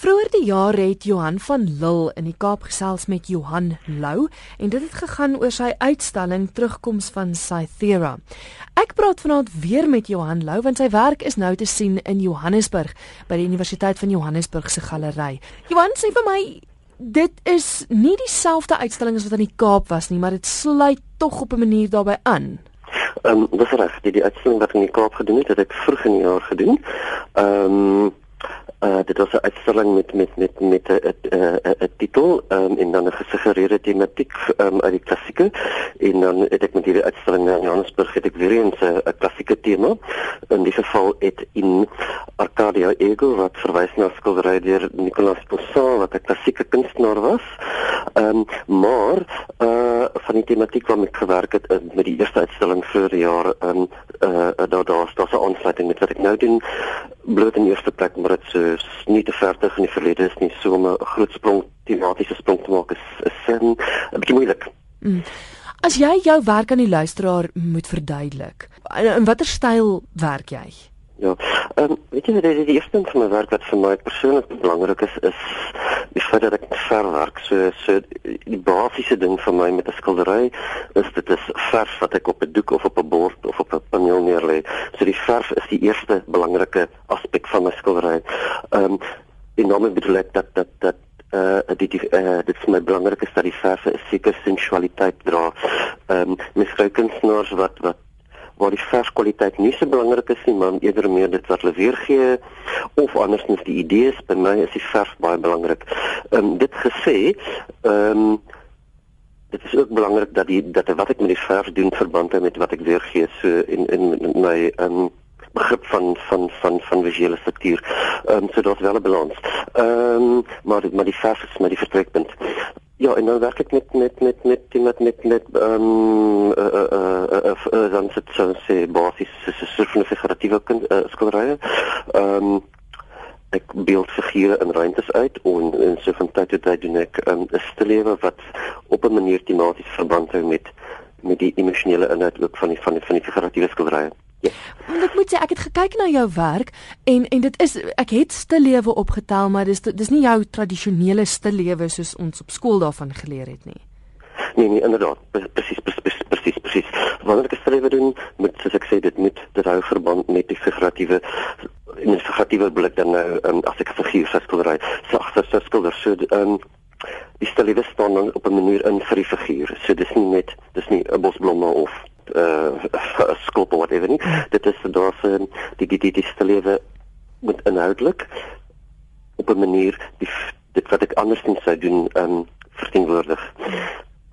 Vroeger die jaar het Johan van Lille in die Kaap gesels met Johan Lou en dit het gegaan oor sy uitstalling Terugkoms van Cythera. Ek praat vanaand weer met Johan Lou want sy werk is nou te sien in Johannesburg by die Universiteit van Johannesburg se galery. Johan sê vir my dit is nie dieselfde uitstalling as wat in die Kaap was nie, maar dit sluit tog op 'n manier daarbey aan. Ehm um, dis reg, die, die uitstalling wat in die Kaap gedoen het, het ek vroeg in die jaar gedoen. Ehm um, Uh dit was 'n uitstalling met met met met 'n 'n titel um, en dan 'n gesuggereerde tematiek um, uit die klassieke en dan het ek met hierdie uitstalling in Johannesburg het ek weer eens 'n klassieke tema. In die geval het in Arcadia Ego wat verwys na skildery deur Nicolas Poussin wat 'n klassieke kunstenaar was. Ehm um, maar uh van die tematiek waarmee ek gewerk het uh, met die eerste uitstalling vir die jaar ehm um, uh daar daar's daar's 'n aansluiting met wat ek nou doen bloot in eerste plek maar dit so nie te vertig in die verlede is nie so 'n groot sprong tematiese sprong te maak is is 'n bietjie moeilik. Mm. As jy jou werk aan die luisteraar moet verduidelik, in watter styl werk jy? Ja. Ehm um, weet jy die, die eerste ding van my werk wat vir my persoonlik belangrik is is die feit dat ek ver werk. So so die basiese ding vir my met 'n skildery is dit is verf wat ek op 'n doek of op 'n bord of op 'n paneel neerlê. So die verf is die eerste belangrike aspek van my skildery. Ehm um, en dan bedoel ek dat dat dat uh dit uh dit is my belangrik is dat die verf 'n sekere sensualiteit dra. Ehm um, mens kry kunstenaars wat wat waar die verskwaliteit nie so belangrik is nie, maar eerder meer dit wat hulle weergee of andersins die idees by my is die vers baie belangrik. Ehm um, dit gesê, ehm um, dit is ook belangrik dat die dat wat ek met die vers doen verband hou met wat ek weergee so in in, my ehm um, begrip van van van van visuele struktuur. Ehm um, so daar's wel 'n balans. Ehm um, maar maar die vers is my die vertrekpunt. Ja, en dan werk ek met met met met met met met ehm eh eh, eh, eh, eh dan sit so sê basies so 'n figuratiewe skilderye. Ehm ek beeld figure in ruimtes uit en en so van tyd tot tyd doen ek ehm, 'n um, stillewe wat op 'n manier tematies verband hou met met die emosionele inhoud ook van die van die van die figuratiewe skilderye. Ja. Want ek moet sê ek het gekyk na jou werk en en dit is ek het stillewe opgetel maar dis dis nie jou tradisionele stillewe soos ons op skool daarvan geleer het nie. Nee nee inderdaad presies presies presies presies. Wanneer ek stillewe doen moet soos ek sê dit moet dit hou verband met die figuratiewe in 'n figuratiewe blik dan nou um, as ek figuur skildery sagter so skilder so um, die stillewe staan dan op 'n manier in vir die figuur. So dis nie net dis nie 'n bosblomme of uh skop of whatever nie. Dit is daar vir die die die, die lewe met inhoudelik op 'n manier die dit wat ek andersins sou doen um verteenwoordig.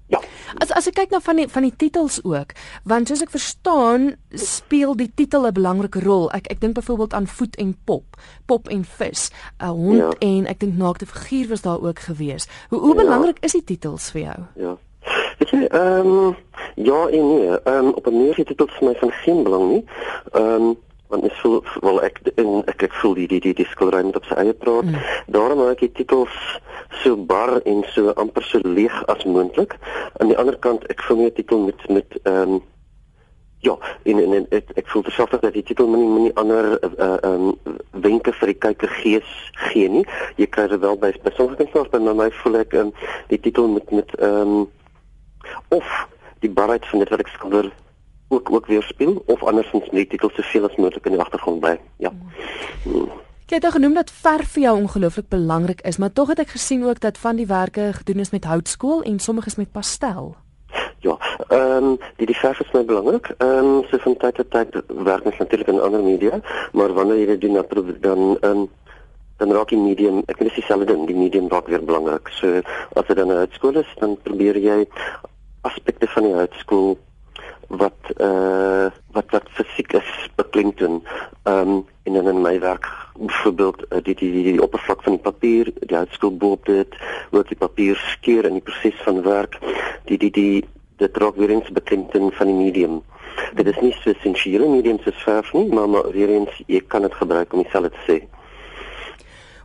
Ja. As as ek kyk na van die van die titels ook, want soos ek verstaan, speel die titel 'n belangrike rol. Ek ek dink byvoorbeeld aan voet en pop, pop en vis, 'n hond ja. en ek dink naakte figuur was daar ook gewees. Hoe hoe ja. belangrik is die titels vir jou? Ja. Weet jy, ehm um, ja en nee, ehm um, op 'n manier het dit tot vir my van geen belang nie. Ehm um, want ek voel wel ek in ek ek voel die die die, die skildery met op sy eie praat. Mm. Daarom maak ek die titels so bar en so amper so leeg as moontlik. Aan die ander kant, ek voel 'n titel met met ehm um, Ja, en en, en ek ek voel terselfdertyd dat die titel min min ander uh, um, wenke vir die kyker gees gee nie. Jy kry dit wel by by sommige kunstenaars, maar my voel ek um, die titel met met ehm um, of die barheid van dit wat ek skilder ook ook weer speel of andersins met die titel soveel as moontlik in die agtergrond bly. Ja. Hmm. Jy het genoem dat verf vir jou ongelooflik belangrik is, maar tog het ek gesien ook dat van die werke gedoen is met houtskool en sommiges met pastel. Ja, ehm um, die die verf is my belangrik. Ehm um, so van tyd tot tyd werk ek natuurlik in ander media, maar wanneer jy dit doen dan ehm um, dan raak die medium, ek wil sê dieselfde ding, die medium raak weer belangrik. So as dit dan 'n houtskool is, dan probeer jy aspekte van die houtskool wat eh uh, wat wat fisiek is beklemtoon. Ehm um, en dan in my werk byvoorbeeld uh, die, die die die oppervlak van die papier, die houtskool bo op dit, hoe die papier skeur in die proses van werk, die die die dit raak weer eens beklemtoon van die medium. Dit is nie so essensiële medium soos verf nie, maar maar weer eens jy kan dit gebruik om dieselfde te sê.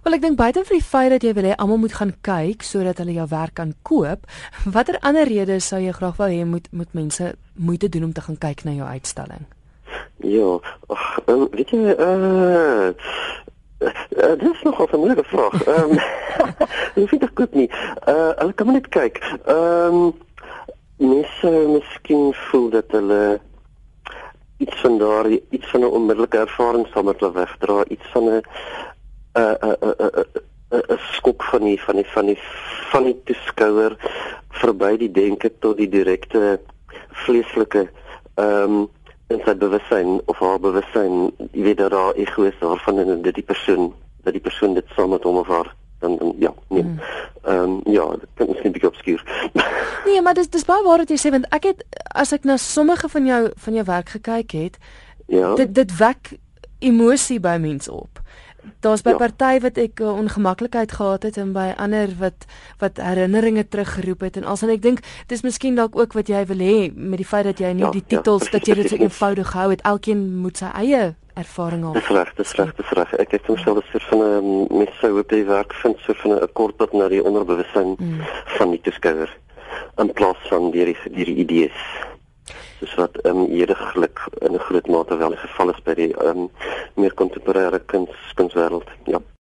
Wel ek dink buite vir die feit dat jy wil hê almal moet gaan kyk sodat hulle jou werk kan koop, watter ander redes sou jy graag wou hê moet moet mense moeite doen om te gaan kyk na jou uitstalling? Ja, ag, um, weet jy, uh Uh, dit is nog 'n moeilike vraag. Ehm um, ek weet ek goed nie. Uh hulle kan net kyk. Ehm um, mense miskien voel dat hulle iets van daar iets van 'n onmiddellike ervaring sal met hulle wegdra, iets van 'n 'n 'n 'n 'n skok van die van die van die van die toeskouer verby die denke tot die direkte vleeslike ehm um, in sy bewussyn of haar bewussyn, jy weet dat daar ego's daarvan en dit die persoon dat die persoon dit saam met hom of haar dan, dan ja, nee. Hmm. Ehm um, ja, dit kan miskien bietjie obskuur. nee, maar dis dis baie waar wat jy sê want ek het as ek na sommige van jou van jou werk gekyk het, ja. dit dit wek emosie by mense op. Daar's by ja. party wat ek uh, ongemaklikheid gehad het en by ander wat wat herinneringe teruggeroep het en alsin ek dink dis miskien dalk ook wat jy wil hê met die feit dat jy nie ja, die ja, titels ja, dat jy dit so eenvoudig hou het elkeen moet sy eie ervaring al. Dis reg, dis reg, dis reg. Ek het homself as soort van 'n ehm, mens sou op die werk vind so van 'n kort pad na die onderbewussyn mm. van die toeskouer in plaas van deur die deur die idees. Dis wat um, eerliklik in 'n groot mate wel die geval is by die um, meer kontemporêre kuns kunswêreld. Ja.